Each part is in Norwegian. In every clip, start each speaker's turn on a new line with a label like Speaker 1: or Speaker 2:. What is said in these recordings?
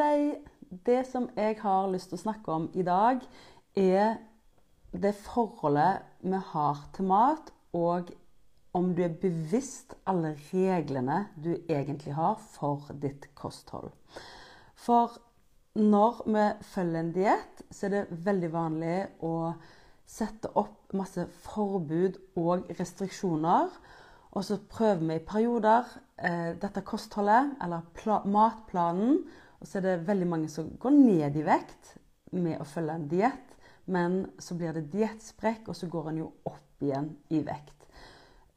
Speaker 1: deg! Det som jeg har lyst til å snakke om i dag, er det forholdet vi har til mat, og om du er bevisst alle reglene du egentlig har for ditt kosthold. For når vi følger en diett, så er det veldig vanlig å sette opp masse forbud og restriksjoner. Og så prøver vi i perioder eh, dette kostholdet, eller matplanen. Og så er det veldig mange som går ned i vekt med å følge en diett. Men så blir det diettsprekk, og så går en jo opp igjen i vekt.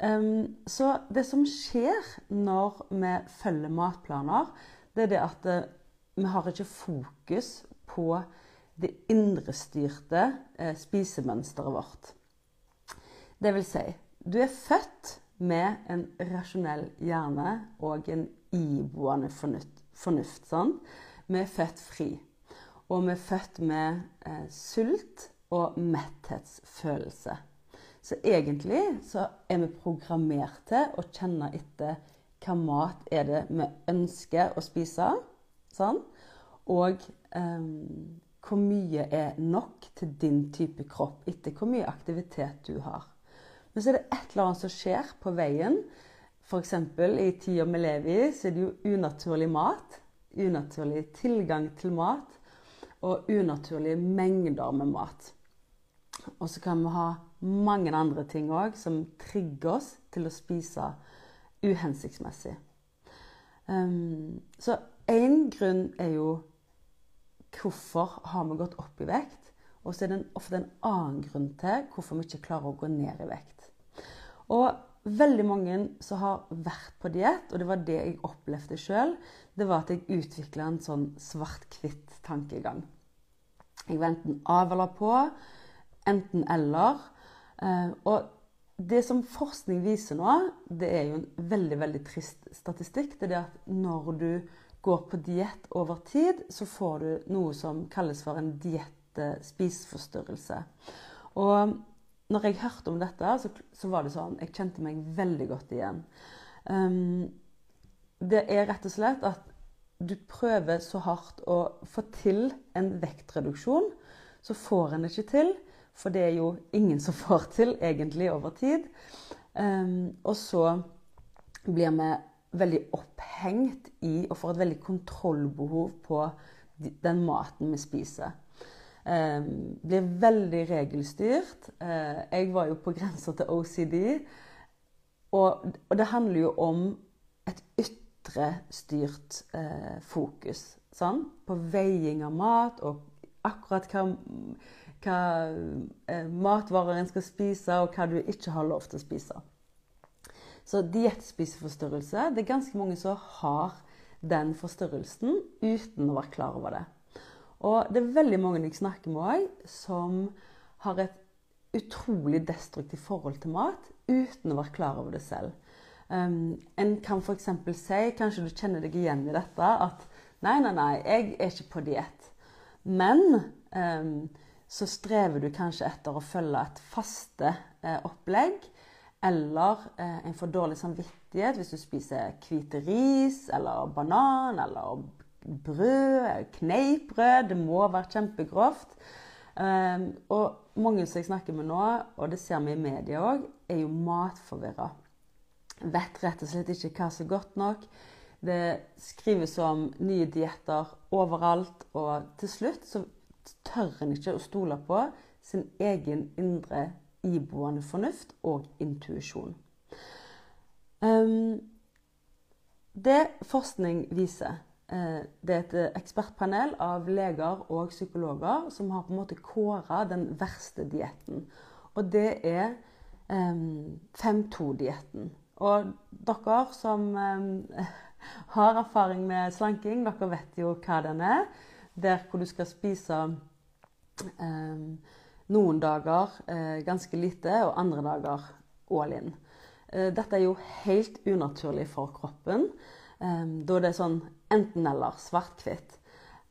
Speaker 1: Um, så det som skjer når vi følger matplaner, det er det at uh, vi har ikke fokus på det indrestyrte uh, spisemønsteret vårt. Det vil si, du er født med en rasjonell hjerne og en iboende fornuft. Fornuft sånn. Vi er født fri. Og vi er født med eh, sult og metthetsfølelse. Så egentlig så er vi programmert til å kjenne etter hva mat er det vi ønsker å spise. Sånn. Og eh, hvor mye er nok til din type kropp etter hvor mye aktivitet du har. Men så er det et eller annet som skjer på veien. F.eks. i tida vi lever i, så er det jo unaturlig mat. Unaturlig tilgang til mat. Og unaturlige mengder med mat. Og så kan vi ha mange andre ting òg som trigger oss til å spise uhensiktsmessig. Um, så én grunn er jo hvorfor har vi gått opp i vekt? Og så er det ofte en annen grunn til hvorfor vi ikke klarer å gå ned i vekt. Og veldig mange som har vært på diett, og det var det jeg opplevde sjøl, det var at jeg utvikla en sånn svart-hvitt-tankegang. Jeg var enten av eller på, enten-eller. Eh, og det som forskning viser nå, det er jo en veldig veldig trist statistikk. Det er at når du går på diett over tid, så får du noe som kalles for en diett-spiseforstyrrelse. Og når jeg hørte om dette, så, så, var det sånn Jeg kjente meg veldig godt igjen. Um, det er rett og slett at du prøver så hardt å få til en vektreduksjon, så får en det ikke til. For det er jo ingen som får til, egentlig, over tid. Um, og så blir vi veldig opphengt i og får et veldig kontrollbehov på den maten vi spiser. Um, blir veldig regelstyrt. Eh, jeg var jo på grensa til OCD. Og, og, det handler jo om et ytrestyrt eh, fokus. Sånn? På veiing av mat og akkurat hva hva eh, matvarer en skal spise, og hva du ikke har lov til å spise. Så diettspiseforstyrrelse Det er ganske mange som har den forstyrrelsen uten å være klar over det. Og det er veldig mange jeg snakker med òg, som har et utrolig destruktivt forhold til mat uten å være klar over det selv. Um, en kan f.eks. si, kanskje du kjenner deg igjen i dette, at nei, nei, nei, jeg er ikke på diett. Men um, så strever du kanskje etter å følge et faste eh, opplegg. Eller eh, en for dårlig samvittighet hvis du spiser hvite ris eller banan eller brød, kneippbrød. Det må være kjempegrovt. Um, og mange som jeg snakker med nå, og det ser vi i media òg, er jo matforvirra. Vet rett og slett ikke hva som er godt nok. Det skrives om nye dietter overalt, og til slutt så tør en ikke å stole på sin egen indre iboende fornuft og intuisjon. Um, det forskning viser, det er et ekspertpanel av leger og psykologer som har på en måte kåra den verste dietten. Og det er um, 5-2-dietten. Og dere som um, har erfaring med slanking, dere vet jo hva den er der hvor du skal spise eh, noen dager eh, ganske lite, og andre dager all in. Eh, dette er jo helt unaturlig for kroppen. Eh, da det er sånn enten-eller, svart-hvitt.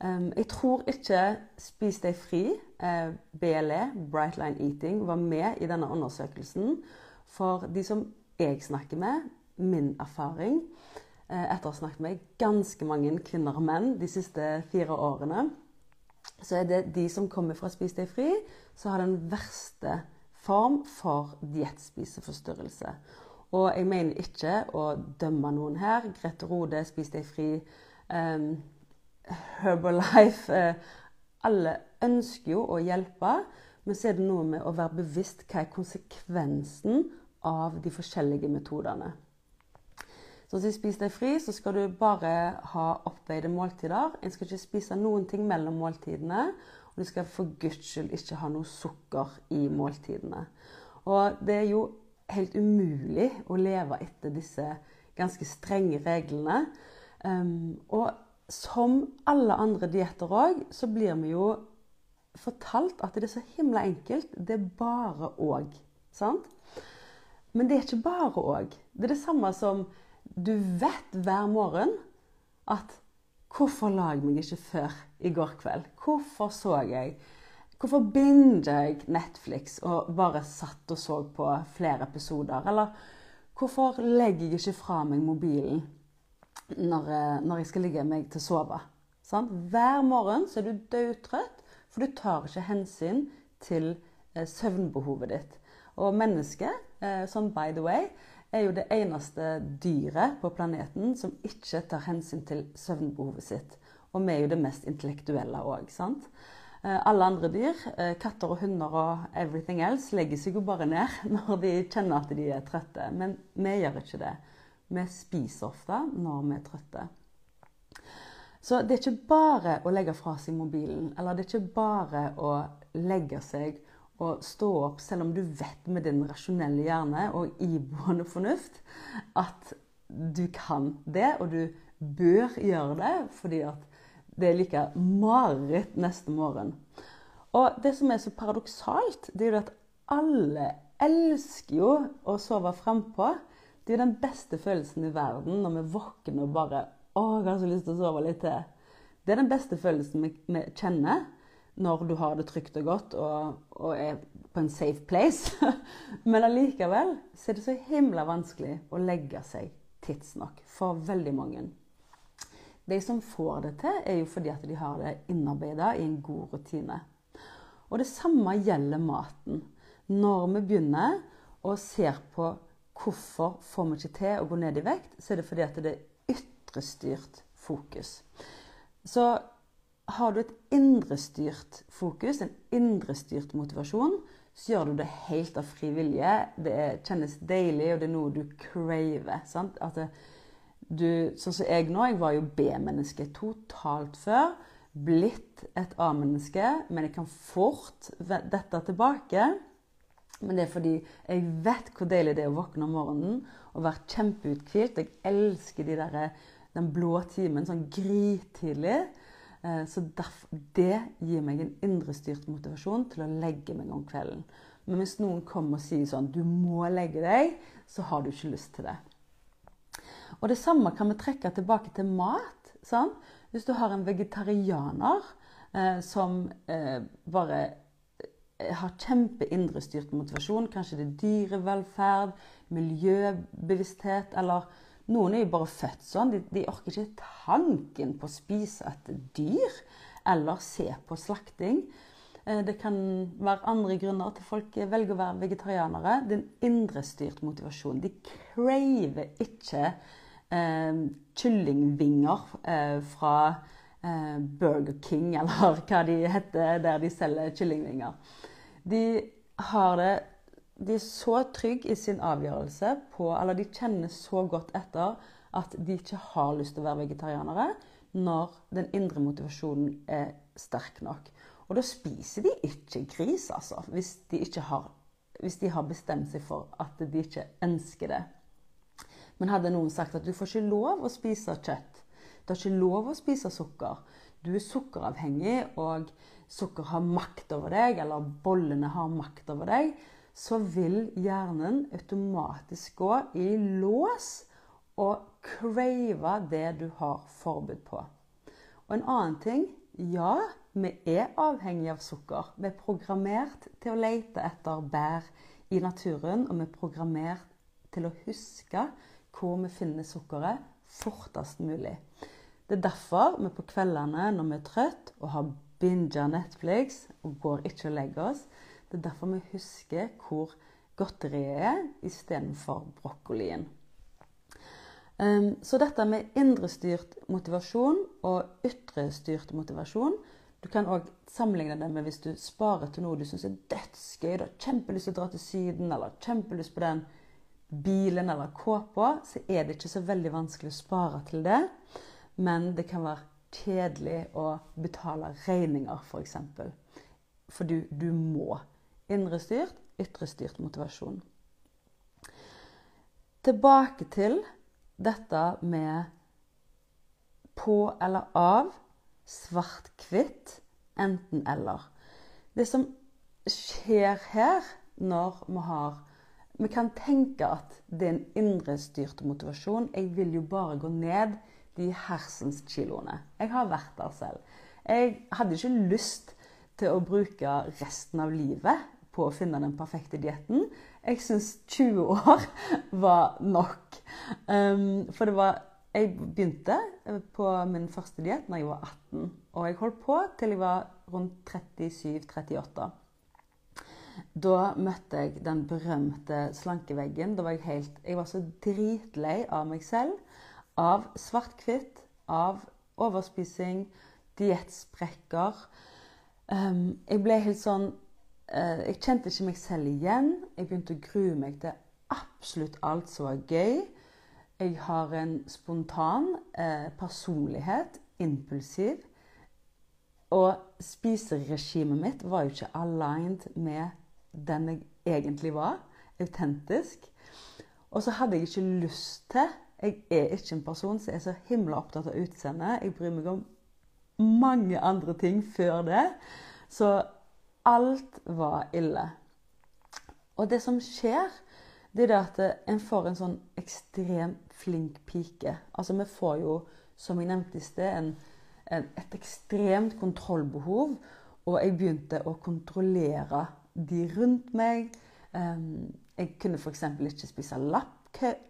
Speaker 1: Eh, jeg tror ikke Spis deg fri, eh, BLE, Bright Line Eating, var med i denne undersøkelsen. For de som jeg snakker med, min erfaring, eh, etter å ha snakket med ganske mange kvinner og menn de siste fire årene, så er det de som kommer fra Spis deg fri, som har den verste form for diettspiseforstyrrelse. Og jeg mener ikke å dømme noen her. Grete Rode, Spis deg fri, um, Herbalife uh, Alle ønsker jo å hjelpe, men så er det noe med å være bevisst hva er konsekvensen av de forskjellige metodene. Så hvis Spis deg fri, så skal du bare ha oppveide måltider. En skal ikke spise noen ting mellom måltidene. Og du skal for guds skyld ikke ha noe sukker i måltidene. Og det er jo helt umulig å leve etter disse ganske strenge reglene. Um, og som alle andre dietter òg, så blir vi jo fortalt at det er så himla enkelt. Det er bare òg. Sant? Men det er ikke bare òg. Det er det samme som du vet hver morgen at Hvorfor la jeg meg ikke før i går kveld? Hvorfor så jeg Hvorfor binder jeg Netflix og bare satt og så på flere episoder? Eller hvorfor legger jeg ikke fra meg mobilen når, eh, når jeg skal ligge meg til å sove? Sant? Hver morgen så er du dødtrøtt, for du tar ikke hensyn til eh, søvnbehovet ditt. Og mennesket, eh, sånn by the way, er jo det eneste dyret på planeten som ikke tar hensyn til søvnbehovet sitt. Og vi er jo det mest intellektuelle òg, sant? Eh, alle andre dyr, eh, katter og hunder og everything else, legger seg jo bare ned når de kjenner at de er trøtte. Men vi gjør ikke det. Vi spiser ofte når vi er trøtte. Så det er ikke bare å legge fra seg mobilen, eller det er ikke bare å legge seg og stå opp selv om du vet med din rasjonelle hjerne og iboende fornuft at du kan det, og du bør gjøre det fordi det er like mareritt neste morgen. Og det som er så paradoksalt, det er jo at alle elsker jo å sove frampå. Det er den beste følelsen i verden når vi våkner og bare Å, jeg har så lyst til å sove litt til. Det er den beste følelsen vi, vi kjenner når du har det trygt og godt og, og er på en safe place. Men allikevel så er det så himla vanskelig å legge seg tidsnok for veldig mange. De som får det til, er jo fordi at de har det innarbeida i en god rutine. Og det samme gjelder maten. Når vi begynner og ser på hvorfor får vi ikke til å gå ned i vekt, så er det fordi at det er ytrestyrt fokus. Så har du et indrestyrt fokus, en indrestyrt motivasjon, så gjør du det helt av fri vilje. Det kjennes deilig, og det er noe du craver. Sant? At du, sånn som jeg nå, jeg var jo B-menneske totalt før. Blitt et A-menneske, men jeg kan fort dette tilbake. Men det er fordi jeg vet hvor deilig det er å våkne om morgenen og være kjempeuthvilt. Jeg elsker de der, den blå timen sånn grytidlig. Eh, så det gir meg en indrestyrt motivasjon til å legge meg om kvelden. Men hvis noen kommer og sier sånn 'Du må legge deg', så har du ikke lyst til det. Og det samme kan vi trekke tilbake til mat. Sant? Hvis du har en vegetarianer eh, som eh, bare har kjempeindrestyrt motivasjon, kanskje det er dyrevelferd, miljøbevissthet eller noen er jo bare født sånn. De, de, orker ikke tanken på å spise et dyr eller se på slakting. Eh, det kan være andre grunner til folk velger å være vegetarianere. Det er en indrestyrt motivasjon. De craver ikke eh, kyllingvinger eh, fra eh, Burger King, eller hva de heter der de selger kyllingvinger. De har det de er så trygge i sin avgjørelse på Eller de kjenner så godt etter at de ikke har lyst til å være vegetarianere når den indre motivasjonen er sterk nok. Og da spiser de ikke gris, altså, hvis de, har, hvis de har bestemt seg for at de ikke ønsker det. Men hadde noen sagt at du får ikke lov å spise kjøtt, du har ikke lov å spise sukker, du er sukkeravhengig, og sukker har makt over deg, eller bollene har makt over deg, så vil hjernen automatisk gå i lås og crave det du har forbud på. Og en annen ting ja, vi er avhengig av sukker. Vi er programmert til å lete etter bær i naturen, og vi er programmert til å huske hvor vi finner sukkeret fortest mulig. Det er derfor vi på kveldene når vi er trøtt og har binga Netflix og går ikke og legger oss, det er derfor vi husker hvor godteriet er istedenfor brokkolien. Um, så dette med indrestyrt motivasjon og ytrestyrt motivasjon Du kan òg sammenligne det med hvis du sparer til noe du syns er dødsgøy. Du har kjempelyst til å dra til Syden, eller kjempelyst på den bilen eller kåpa, så er det ikke så veldig vanskelig å spare til det. Men det kan være kjedelig å betale regninger, f.eks. For, eksempel. for du, du må. Indrestyrt, ytrestyrt motivasjon. Tilbake til dette med på eller av, svart-hvitt, enten-eller. Det som skjer her når vi har Vi kan tenke at det er en indrestyrt motivasjon. Jeg vil jo bare gå ned de hersens kiloene. Jeg har vært der selv. Jeg hadde ikke lyst til å bruke resten av livet på å finne den perfekte dietten. Jeg syns 20 år var nok. Um, for det var Jeg begynte på min første diett da jeg var 18. Og jeg holdt på til jeg var rundt 37-38. Da møtte jeg den berømte slankeveggen. Da var jeg helt Jeg var så dritlei av meg selv. Av svart-hvitt, av overspising, diettsprekker. Um, jeg ble helt sånn uh, jeg kjente ikke meg selv igjen. Jeg begynte å grue meg til absolutt alt som var gøy. Jeg har en spontan uh, personlighet, impulsiv. Og spiseregimet mitt var jo ikke aligned med den jeg egentlig var. Autentisk. Og så hadde jeg ikke lyst til Jeg er ikke en person som er så himla opptatt av utseendet. Jeg bryr meg om mange andre ting før det. Så Alt var ille. Og det som skjer, det er at en får en sånn ekstremt flink pike. Altså vi får jo, som jeg nevnte i sted, et ekstremt kontrollbehov. Og jeg begynte å kontrollere de rundt meg. Jeg kunne f.eks. ikke spise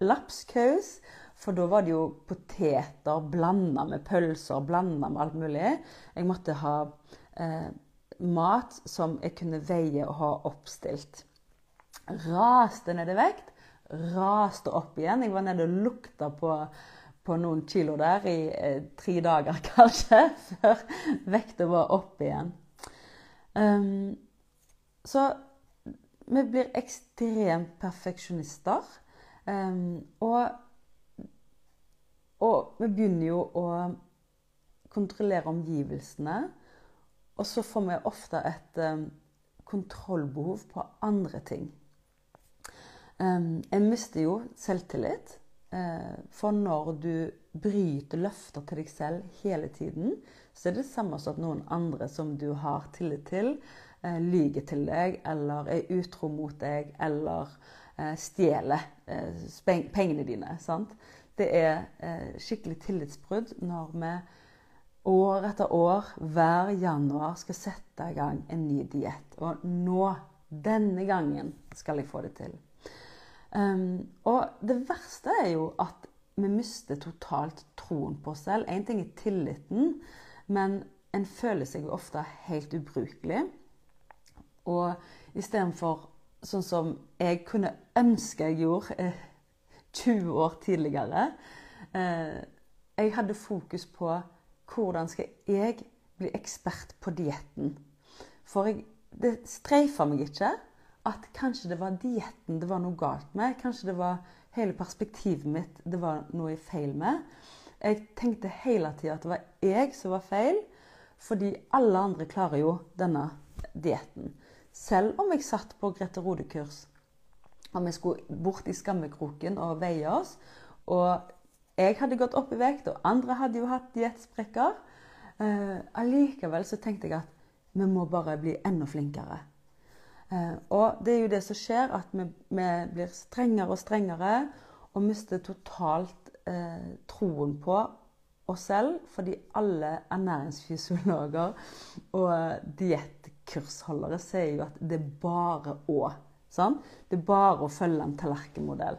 Speaker 1: lapskaus, for da var det jo poteter blanda med pølser, blanda med alt mulig. Jeg måtte ha eh, mat som jeg kunne veie og ha oppstilt. Raste ned i vekt, raste opp igjen. Jeg var nede og lukta på, på noen kilo der i eh, tre dager, kanskje, før vekta var opp igjen. Um, så vi blir ekstremt perfeksjonister. Um, og, og vi begynner jo å kontrollere omgivelsene. Og så får vi ofte et um, kontrollbehov på andre ting. Um, jeg mister jo selvtillit. Uh, for når du bryter løfter til deg selv hele tiden, så er det samme som at noen andre som du har tillit til, lyger til deg eller er utro mot deg eller stjeler pengene dine. Sant? Det er skikkelig tillitsbrudd når vi år etter år, hver januar, skal sette i gang en ny diett. Og nå, denne gangen, skal jeg få det til. Um, og det verste er jo at vi mister totalt troen på oss selv. Én ting er tilliten, men en føler seg jo ofte helt ubrukelig. Og istedenfor sånn som jeg kunne ønske jeg gjorde eh, 20 år tidligere eh, Jeg hadde fokus på hvordan skal jeg bli ekspert på dietten? For jeg, det streifa meg ikke at kanskje det var dietten det var noe galt med. Kanskje det var hele perspektivet mitt det var noe feil med. Jeg tenkte hele tida at det var jeg som var feil, fordi alle andre klarer jo denne dietten. Selv om jeg satt på Grete Rode-kurs, og vi skulle bort i skammekroken og veie oss. Og jeg hadde gått opp i vekt, og andre hadde jo hatt diettsprekker. Uh, allikevel så tenkte jeg at vi må bare bli enda flinkere. Uh, og det er jo det som skjer, at vi, vi blir strengere og strengere og mister totalt uh, troen på oss selv. Fordi alle ernæringsfysiologer og diettkursholdere sier jo at det er bare å. Sant? Det er bare å følge en tallerkenmodell.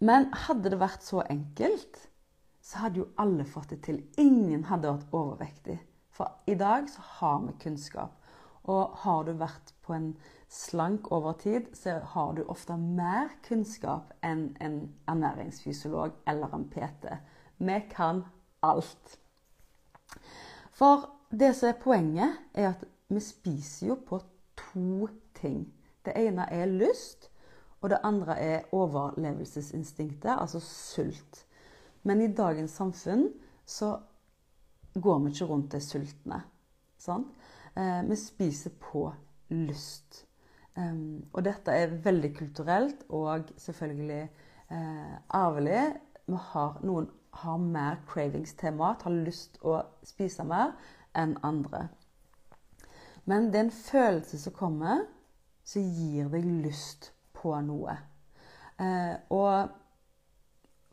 Speaker 1: Men hadde det vært så enkelt, så hadde jo alle fått det til. Ingen hadde vært overvektig. For i dag så har vi kunnskap. Og har du vært på en slank over tid, så har du ofte mer kunnskap enn en ernæringsfysiolog eller en PT. Vi kan alt. For det som er poenget, er at vi spiser jo på to ting. Det ene er lyst, og det andre er overlevelsesinstinktet, altså sult. Men i dagens samfunn så går vi ikke rundt er sultne. Sant? Eh, vi spiser på lyst. Og dette er veldig kulturelt og selvfølgelig arvelig. arvelig. Har, noen har mer cravings til mat, har lyst å spise mer enn andre. Men det er en følelse som kommer, som gir deg lyst på noe. Eh, og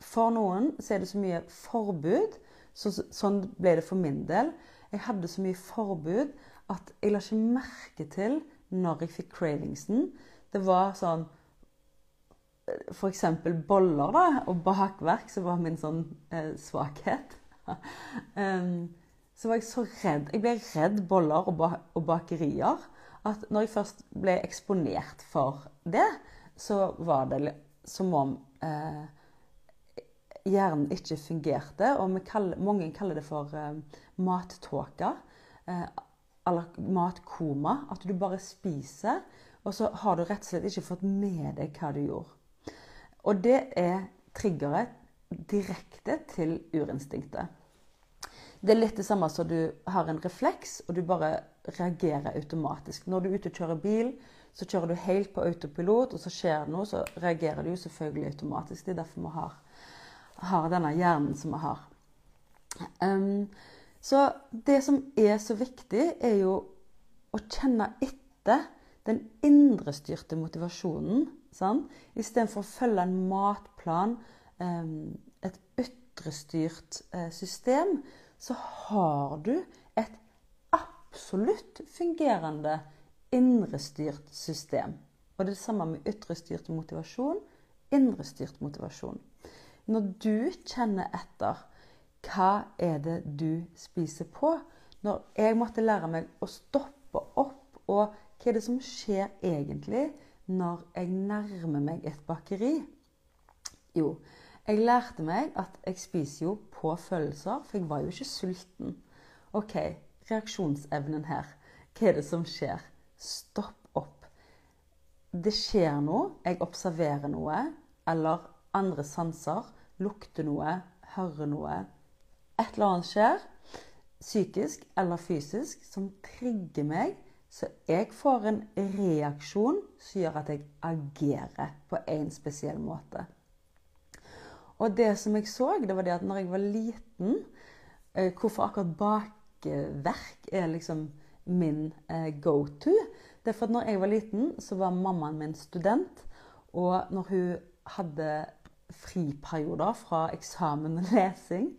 Speaker 1: for noen så er det så mye forbud. Så, sånn ble det for min del. Jeg hadde så mye forbud at jeg la ikke merke til når jeg fikk cravingsen. Det var sånn F.eks. boller da, og bakverk, som var min sånn eh, svakhet. um, så var jeg så redd. Jeg ble redd boller og, ba og, bakerier. At når jeg først ble eksponert for det, så var det som om eh, hjernen ikke fungerte. Og kaller, mange kaller det for eh, mattåke. Eh, eller matkoma. At du bare spiser, og så har du rett og slett ikke fått med deg hva du gjorde. Og det er triggeret direkte til urinstinktet. Det er litt det samme som du har en refleks, og du bare reagerer automatisk. Når du er ute og kjører bil, så kjører du helt på autopilot, og så skjer det noe, så reagerer du selvfølgelig automatisk. Det er derfor vi har, har denne hjernen som vi har. Um, så det som er så viktig, er jo å kjenne etter den indrestyrte motivasjonen. Sant? Istedenfor å følge en matplan, et ytrestyrt eh, system, så har du absolutt fungerende indrestyrt system. Og det er det samme med ytrestyrt motivasjon, indrestyrt motivasjon. Når du kjenner etter hva er det du spiser på? Når jeg måtte lære meg å stoppe opp, og hva er det som skjer egentlig når jeg nærmer meg et bakeri? Jo, jeg lærte meg at jeg spiser jo på følelser, for jeg var jo ikke sulten. OK, reaksjonsevnen her. Hva er det som skjer? Stopp opp. Det skjer noe. Jeg observerer noe. Eller andre sanser. Lukter noe. Hører noe et eller annet skjer, psykisk eller fysisk, som trigger meg, så jeg får en reaksjon som gjør at jeg agerer på en spesiell måte. Og det som jeg så, det var det at når jeg var liten eh, Hvorfor akkurat bakverk er liksom min eh, go to? Det er for at når jeg var liten, så var mammaen min student. Og når hun hadde friperioder fra eksamen og lesing,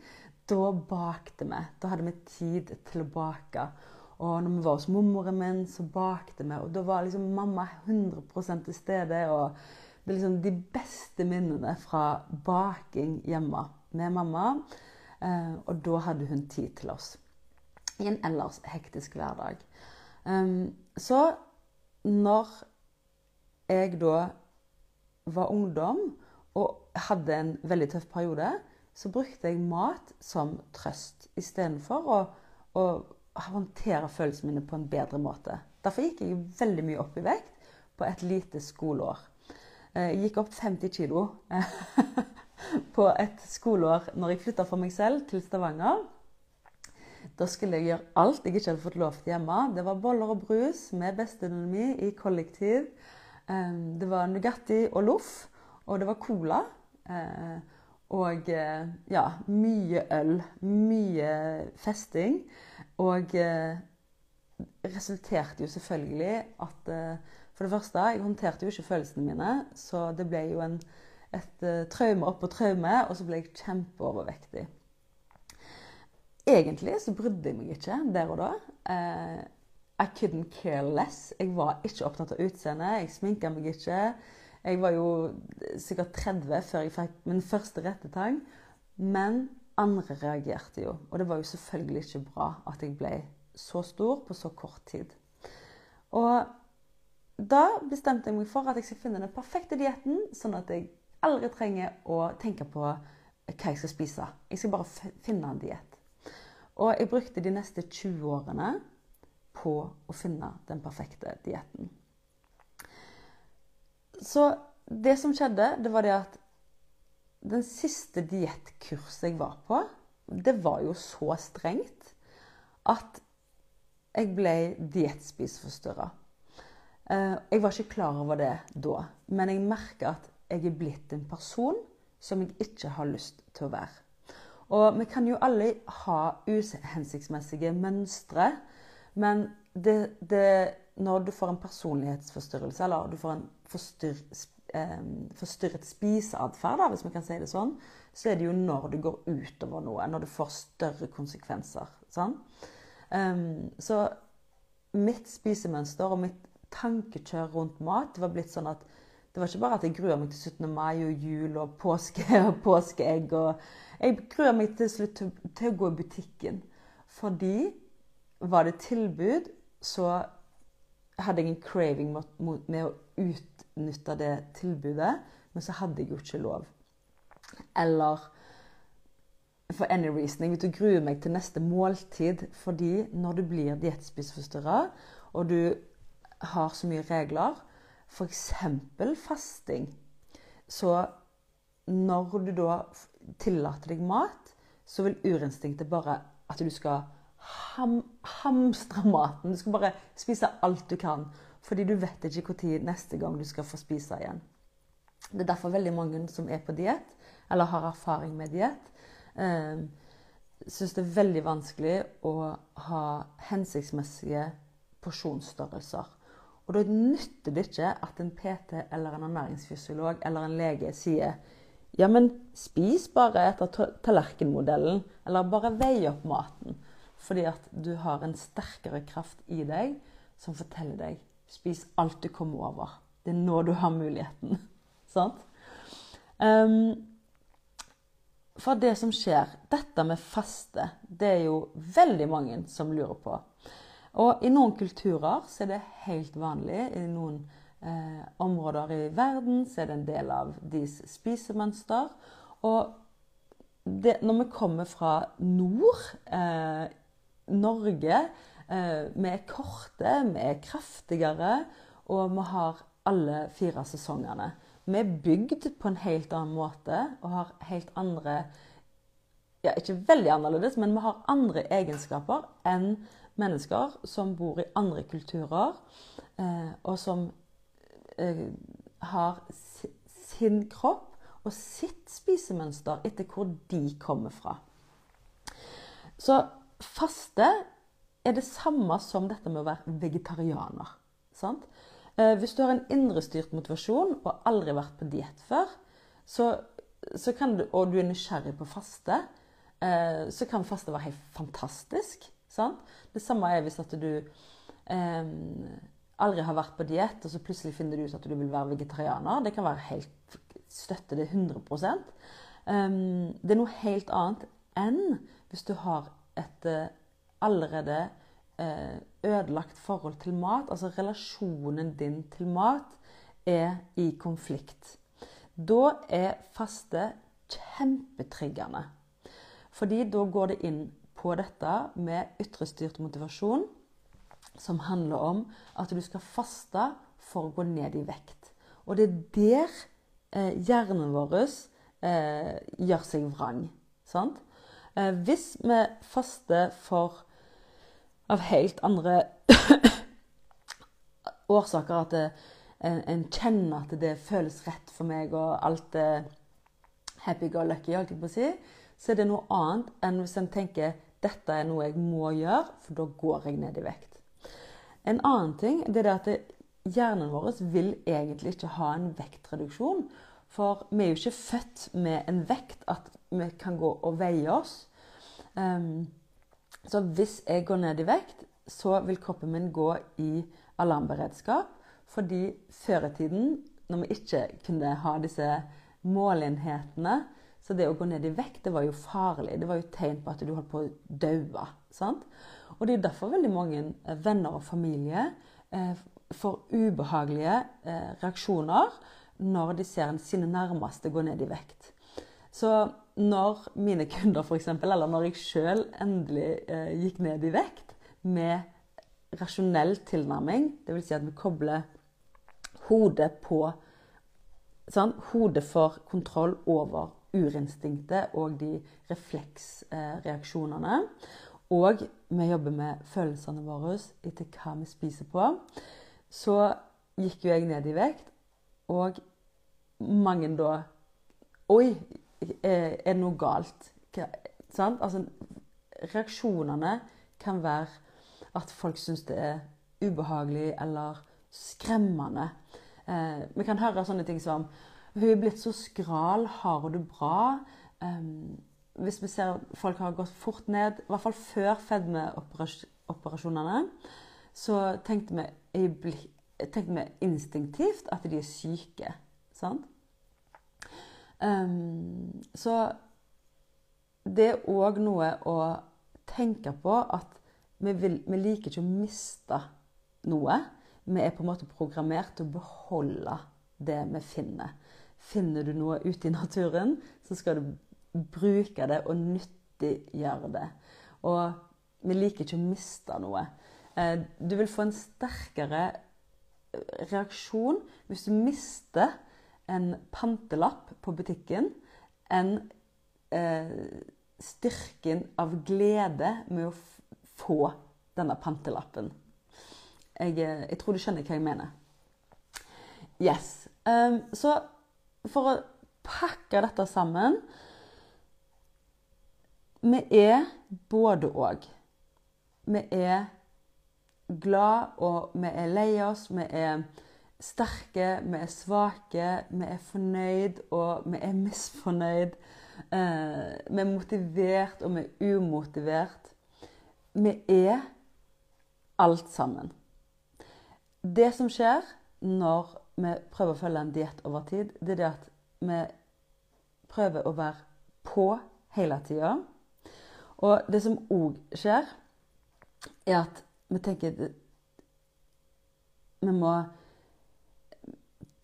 Speaker 1: da bakte vi. Da hadde vi tid til å bake. Og når vi var hos mormoren min, så bakte vi. Og da var liksom mamma 100% til stede. Og det er liksom de beste minnene fra baking hjemme med mamma. Eh, og da hadde hun tid til oss. I en ellers hektisk hverdag. Um, så når jeg da var ungdom og hadde en veldig tøff periode, så brukte jeg mat som trøst istedenfor å, å håndtere følelsene mine på en bedre måte. Derfor gikk jeg veldig mye opp i vekt på et lite skoleår. Eh, jeg gikk opp 50 kg på et skoleår når jeg flytta for meg selv til Stavanger. Da skulle jeg gjøre alt jeg ikke hadde fått lov til hjemme. Det var boller og brus med bestevenninna min i kollektiv. Eh, det var Nugatti og Loff, og det var cola. Eh, og eh, ja, mye øl. Mye festing. Og eh, resulterte jo selvfølgelig at For det første, jeg håndterte jo ikke følelsene mine, så det ble jo en, et traume oppå traume, og så ble jeg kjempeovervektig. Egentlig så brydde jeg meg ikke der og da. I couldn't care less. Jeg var ikke opptatt av utseendet. Jeg sminka meg ikke. Jeg var jo sikkert 30 før jeg fikk min første rettetang. Men andre reagerte jo. Og det var jo selvfølgelig ikke bra at jeg ble så stor på så kort tid. Og da bestemte jeg meg for at jeg skal finne den perfekte dietten, sånn at jeg aldri trenger å tenke på hva jeg skal spise. Jeg skal bare finne en diett. Og jeg brukte de neste 20 årene på å finne den perfekte dietten. Så det som skjedde, det var det at den siste diettkurset jeg var på, det var jo så strengt at jeg ble diettspiseforstyrra. Eh, jeg var ikke klar over det da, men jeg merker at jeg er blitt en person som jeg ikke har lyst til å være. Og vi kan jo alle ha uhensiktsmessige mønstre, men det, det, når du får en personlighetsforstyrrelse, eller du får en forstyr, eh, forstyrret spiseatferd, hvis vi kan si det sånn, så er det jo når du går utover noe, når du får større konsekvenser. Sånn? Um, så mitt spisemønster og mitt tankekjør rundt mat var blitt sånn at det var ikke bare at jeg gruer meg til 17. mai og jul og påske og påskeegg. og Jeg gruer meg til slutt til, til, å gå i butikken. Fordi var det tilbud, så hadde jeg en craving med å utnytte det tilbudet. Men så hadde jeg jo ikke lov. Eller for any reason. Jeg vet, gruer meg til neste måltid. Fordi når du blir diettspiseforstyrra, og du har så mye regler, f.eks. fasting, så når du da tillater deg mat, så vil urinstinktet bare at du skal ham, hamstre maten. Du skal bare spise alt du kan. Fordi du vet ikke når neste gang du skal få spise igjen. Det er derfor veldig mange som er på diett, eller har erfaring med diett, eh, syns det er veldig vanskelig å ha hensiktsmessige porsjonsstørrelser. Og da nytter det ikke at en PT eller en ernæringsfysiolog eller en lege sier ja, men spis bare etter tallerkenmodellen, eller bare vei opp maten. Fordi at du har en sterkere kraft i deg som forteller deg spis alt du kommer over. Det er nå du har muligheten. Sant? Um, for det som skjer, dette med faste, det er jo veldig mange som lurer på. Og i noen kulturer så er det helt vanlig. I noen eh, områder i verden så er det en del av deres spisemønster. Og det, når vi kommer fra nord, eh, Norge, eh, vi er korte, vi er kraftigere, og vi har alle fire sesongene. Vi er bygd på en helt annen måte og har helt andre ja, Ikke veldig annerledes, men vi har andre egenskaper enn mennesker som bor i andre kulturer, eh, og som eh, har sin kropp og sitt spisemønster etter hvor de kommer fra. Så faste er det samme som dette med å være vegetarianer. Sant? Eh, hvis du har en indrestyrt motivasjon og aldri vært på diett før, så, så du, og du er nysgjerrig på faste, så kan faste være helt fantastisk. Sant? Det samme er hvis at du eh, aldri har vært på diett, og så plutselig finner du ut at du vil være vegetarianer. Det kan være helt Støtte det 100 um, Det er noe helt annet enn hvis du har et eh, allerede eh, ødelagt forhold til mat, altså relasjonen din til mat, er i konflikt. Da er faste kjempetriggende. Fordi da går det inn på dette med ytrestyrt motivasjon, som handler om at du skal faste for å gå ned i vekt. Og det er der eh, hjernen vår eh, gjør seg vrang. Sant? Eh, hvis vi faster for av helt andre årsaker. At det, en, en, kjenner at det føles rett for meg, og alt er happy go lucky, holdt jeg på å si. Så er det noe annet enn hvis en tenker dette er noe jeg må gjøre, for da går jeg ned i vekt. En annen ting det er at hjernen vår vil egentlig ikke ha en vektreduksjon. For vi er jo ikke født med en vekt at vi kan gå og veie oss. Um, så hvis jeg går ned i vekt, så vil kroppen min gå i alarmberedskap. Fordi før i tiden når vi ikke kunne ha disse målenhetene. Så det å gå ned i vekt det var jo farlig. Det var jo tegn på at du holdt på å daue. Og det er derfor veldig mange eh, venner og familie eh, får ubehagelige eh, reaksjoner når de ser sine nærmeste gå ned i vekt. Så når mine kunder, f.eks., eller når jeg sjøl endelig eh, gikk ned i vekt med rasjonell tilnærming, dvs. Si at vi kobler hodet på sånn, Hodet får kontroll over urinstinktet og de refleksreaksjonene. Og vi jobber med følelsene våre etter hva vi spiser på. Så gikk jo jeg ned i vekt, og mange da Oi, er det noe galt? sant? Altså, reaksjonene kan være at folk syns det er ubehagelig eller skremmende. Eh, vi kan høre sånne ting som hun er blitt så skral. Har hun det bra? Um, hvis vi ser folk har gått fort ned, i hvert fall før fedmeoperasjonene, så tenkte vi, tenkte vi, instinktivt at de er syke. Sant? Um, så det er òg noe å tenke på at vi, vil, vi liker ikke å miste noe. Vi er på en måte programmert til å beholde det vi finner. Finner du noe ute i naturen, så skal du bruke det og nyttiggjøre det. Og vi liker ikke å miste noe. Eh, du vil få en sterkere eh, reaksjon hvis du mister en pantelapp på butikken enn eh, styrken av glede med å få denne pantelappen. Jeg, jeg, tror du skjønner hva jeg mener. Yes. Så for å pakke dette sammen Vi er både og. Vi er glad, og vi er lei oss. Vi er sterke, vi er svake, vi er fornøyd, og vi er misfornøyd. Eh, vi er motivert, og vi er umotivert. Vi er alt sammen. Det som skjer når vi prøver å følge en diett over tid, det er det at vi prøver å være på hele tida. Og det som òg skjer, er at vi tenker Vi må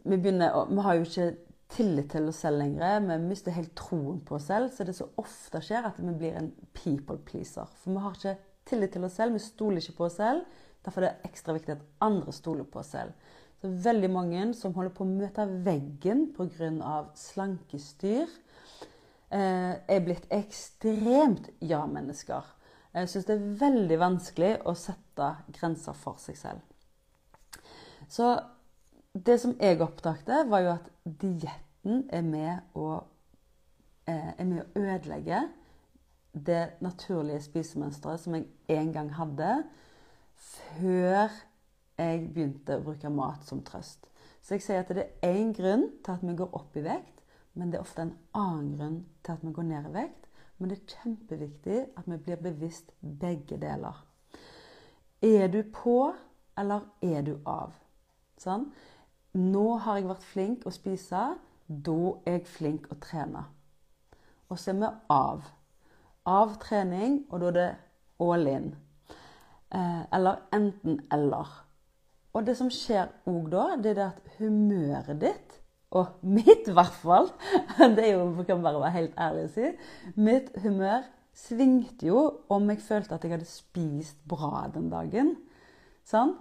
Speaker 1: Vi begynner å Vi har jo ikke tillit til oss selv lenger. Vi mister helt troen på oss selv. Så det som ofte skjer at vi blir en people pleaser. For vi har ikke tillit til oss selv. Vi stoler ikke på oss selv. Derfor er det ekstra viktig at andre stoler på oss selv. Så veldig mange som holder på å møte veggen pga. slankestyr, eh, er blitt ekstremt ja-mennesker. Jeg syns det er veldig vanskelig å sette grenser for seg selv. Så det som jeg oppdaget, var jo at dietten er med å, eh, er med å ødelegge det naturlige spisemønsteret som jeg en gang hadde, før jeg begynte å bruke mat som trøst. Så jeg sier at det er én grunn til at vi går opp i vekt, men det er ofte en annen grunn til at vi går ned i vekt. Men det er kjempeviktig at vi blir bevisst begge deler. Er du på, eller er du av? Sånn? Nå har jeg vært flink å spise. Da er jeg flink å trene. Og så er vi av. Av trening, og da er det all in. Eh, eller enten-eller. Og det som skjer òg da, det er at humøret ditt, og mitt i hvert fall Det er jo, kan bare være helt ærlig å si. Mitt humør svingte jo om jeg følte at jeg hadde spist bra den dagen. Sånn?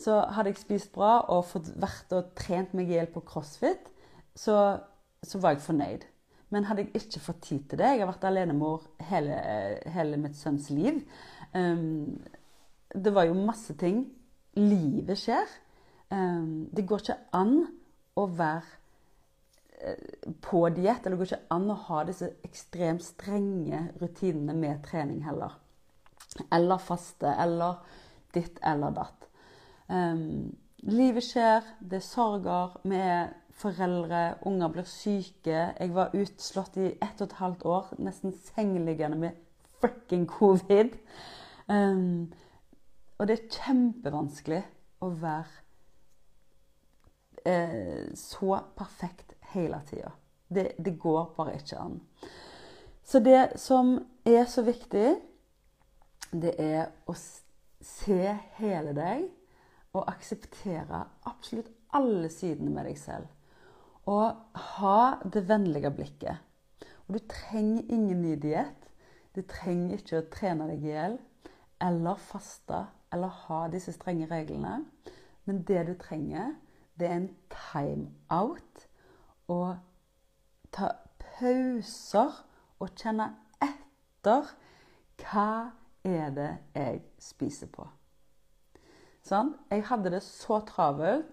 Speaker 1: Så hadde jeg spist bra og fått vært og trent meg i hjel på crossfit, så, så, var jeg fornøyd. Men hadde jeg ikke fått tid til det Jeg har vært alenemor hele, hele mitt sønns liv. Um, det var jo masse ting livet skjer. Ehm, det går ikke an å være eh, på diett, eller det går ikke an å ha disse ekstremt strenge rutinene med trening heller. Eller faste, eller ditt eller datt. Um, livet skjer, det er sorger. Vi er foreldre, unger blir syke. Jeg var utslått i ett og et halvt år, nesten sengeliggende med fucking covid. Um, og det er kjempevanskelig å være eh, så perfekt hele tida. Det, det går bare ikke an. Så det som er så viktig, det er å se hele deg og akseptere absolutt alle sidene med deg selv. Og ha det vennlige blikket. Og du trenger ingen ny diett. Du trenger ikke å trene deg i hjel eller faste eller ha disse strenge reglene. Men det du trenger, det er en time-out. Og ta pauser og kjenne etter hva er det jeg spiser på. Sånn? Jeg hadde det så travelt.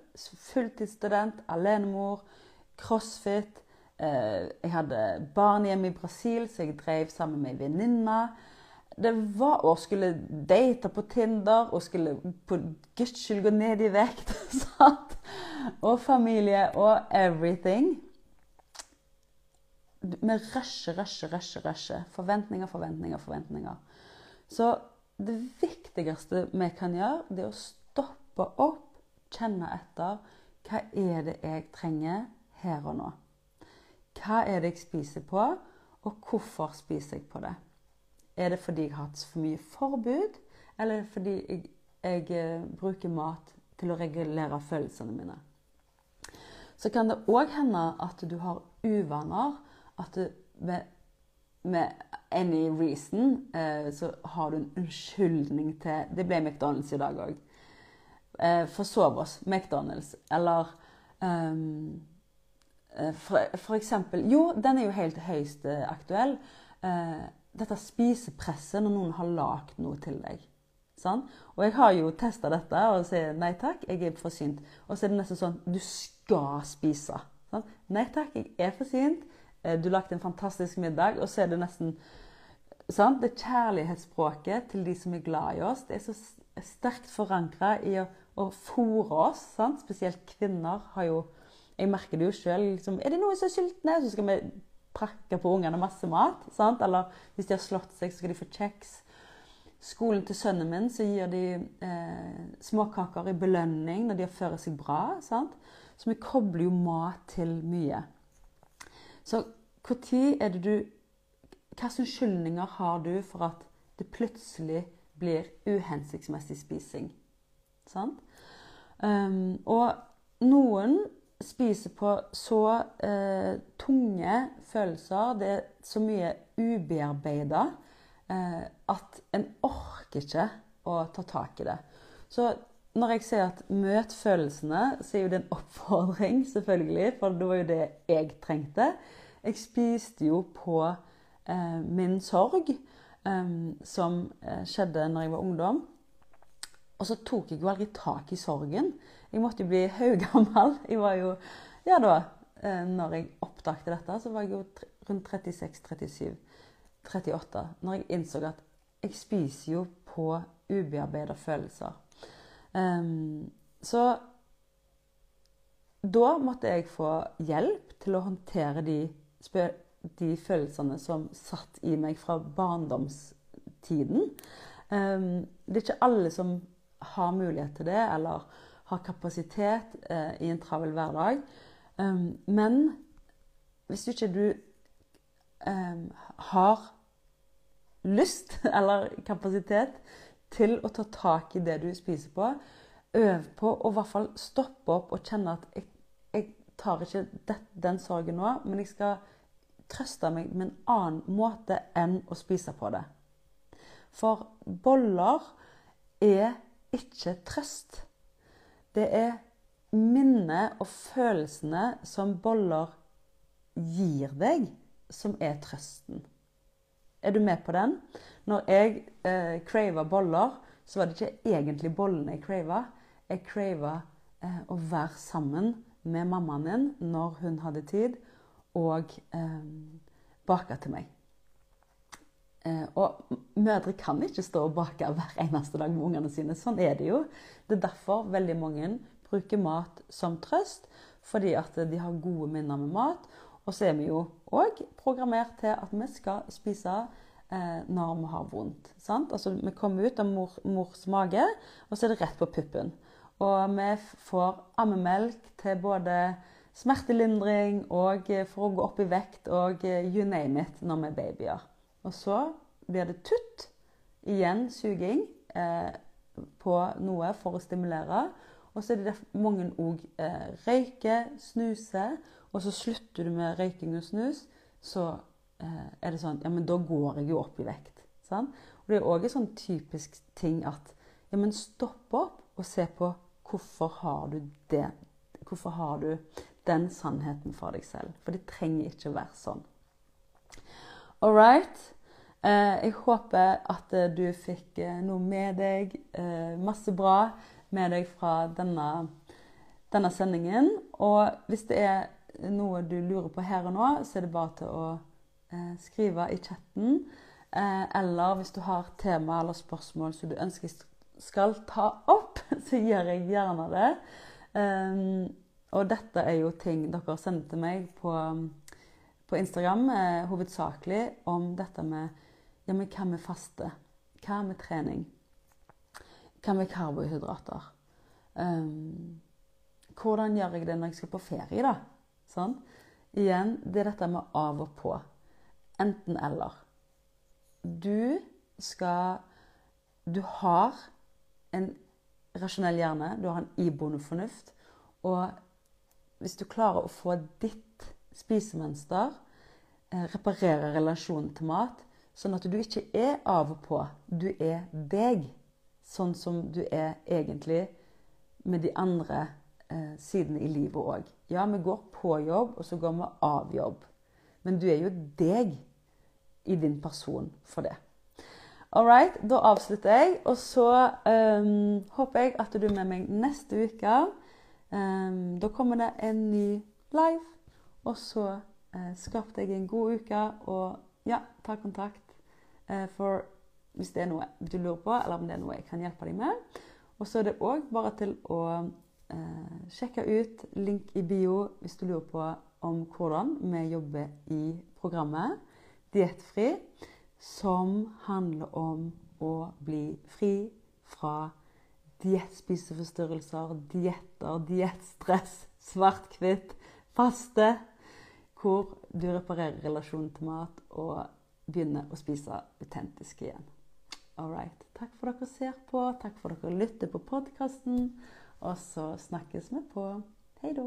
Speaker 1: Fulltidsstudent, alenemor, crossfit. Eh, jeg hadde barn hjemme i Brasil, så jeg drev sammen med ei venninne. Det var å skulle date på Tinder og skulle på guds gå ned i vekt. Sant? Og familie og everything. Vi rusher, rusher, rusher, rusher. Forventninger, forventninger, forventninger. Så det viktigste vi kan gjøre, det er å stoppe opp, kjenne etter. Hva er det jeg trenger her og nå? Hva er det jeg spiser på, og hvorfor spiser jeg på det? Er det fordi jeg har hatt for mye forbud, eller er det fordi jeg, jeg eh, bruker mat til å regulere følelsene mine? Så kan det òg hende at du har uvaner. At du med, med any reason eh, så har du en unnskyldning til Det ble McDonald's i dag òg. Eh, Forsov oss. McDonald's. Eller um, for, for, eksempel Jo, den er jo helt høyst aktuell. Eh, dette spisepresset når noen har lagd noe til deg. Sånn? Og jeg har jo testa dette og sier nei takk, jeg er forsynt. Og så er det nesten sånn du skal spise. Sånn? Nei takk, jeg er forsynt. Eh, du lagde en fantastisk middag, og så er det nesten sånn? Det kjærlighetsspråket til de som er glad i oss, det er så sterkt forankra i å, å fòre oss. Sånn? Spesielt kvinner har jo Jeg merker det jo sjøl. Liksom, er det noen som er sultne? Så skal vi prakke på ungene masse mat. Sant? Eller hvis de har slått seg, så skal de få kjeks. Skolen til sønnen min så gir de eh, småkaker i belønning når de fører seg bra. Sant? Så vi kobler jo mat til mye. Så når er det du Hvilke unnskyldninger har du for at det plutselig blir uhensiktsmessig spising? Sant? Um, og noen spiser på så eh, tunge følelser, det er så mye ubearbeida, eh, at en orker ikke å ta tak i det. Så når jeg sier at 'møt følelsene', så er jo det en oppfordring, selvfølgelig, for det var jo det jeg trengte. Jeg spiste jo på eh, min sorg, eh, som eh, skjedde når jeg var ungdom. Og så tok jeg jo aldri tak i sorgen. Jeg måtte jo bli haugammel. Jeg var jo Ja, da eh, når jeg oppdagte dette, så var jeg jo rundt 36-37. 38. Når jeg innså at jeg spiser jo på ubearbeida følelser. Um, så da måtte jeg få hjelp til å håndtere de, de følelsene som satt i meg fra barndomstiden. Um, det er ikke alle som har mulighet til det, eller har kapasitet eh, i en travel hverdag. Um, men hvis du ikke du um, har lyst eller kapasitet til å ta tak i det du spiser på, øv på å i hvert fall stoppe opp og kjenne at jeg, jeg tar ikke det, den sorgen nå, men jeg skal trøste meg med en annen måte enn å spise på det. For boller er ikke trøst. Det er minnet og følelsene som boller gir deg, som er trøsten. Er du med på den? Når jeg eh, crava boller, så var det ikke egentlig bollene jeg crava. Jeg crava eh, å være sammen med mammaen min når hun hadde tid, og eh, baka til meg. Eh, og mødre kan ikke stå og bake hver eneste dag med ungene sine. Sånn er det jo. Det er derfor veldig mange bruker mat som trøst, fordi at de har gode minner med mat. Og så er vi jo òg programmert til at vi skal spise eh, når vi har vondt. Sant? Altså, vi kommer ut av mor, mors mage, og så er det rett på puppen. Og vi får ammemelk til både smertelindring og eh, for å gå opp i vekt og you name it når vi er babyer. Og så blir det tutt. Igjen suging eh, på noe for å stimulere. Og så er det mange òg eh, røyker, snuser, og så slutter du med røyking og snus, så eh, er det sånn Ja, men da går jeg jo opp i vekt. Sant? Og det er òg en sånn typisk ting at Ja, men stopp opp og se på hvorfor har du det? Hvorfor har du den sannheten for deg selv? For det trenger ikke å være sånn. All right. Eh, jeg håper at eh, du fikk eh, noe med deg, masse bra med deg fra denne, denne sendingen. Og hvis det er noe du lurer på her og nå, så er det bare til å skrive i chatten. eller hvis du har tema eller spørsmål som du ønsker skal ta opp, så gjør jeg gjerne det. og dette er jo ting dere sender til meg på, på Instagram, hovedsakelig om dette med ja, men hva med faste? Hva med trening? Hva med karbohydrater? Um, hvordan gjør jeg det når jeg skal på ferie, da? Sånn. Igjen, det er dette med av og på. Enten-eller. Du skal Du har en rasjonell hjerne, du har en iboende fornuft. Og hvis du klarer å få ditt spisemønster, eh, reparere relasjonen til mat, Sånn at du ikke er av og på. Du er deg. Sånn som du er egentlig med de andre eh, sidene i livet òg. Ja, vi går på jobb, og så går vi av jobb. Men du er jo deg i din person for det. All right, da avslutter jeg. Og så um, håper jeg at du er med meg neste uke. Um, da kommer det en ny live. Og så eh, skapte deg en god uke. og ja, ta kontakt eh, for hvis det er noe du lurer på, eller om det er noe jeg kan hjelpe deg med. Og så er det òg bare til å eh, sjekke ut link i bio hvis du lurer på om hvordan vi jobber i programmet Diettfri, som handler om å bli fri fra diettspiseforstyrrelser, dietter, diettstress, svart-hvitt, faste hvor du reparerer relasjonen til mat og begynner å spise autentisk igjen. All. Takk for dere ser på, takk for dere lytter på podkasten. Og så snakkes vi på. Hei da.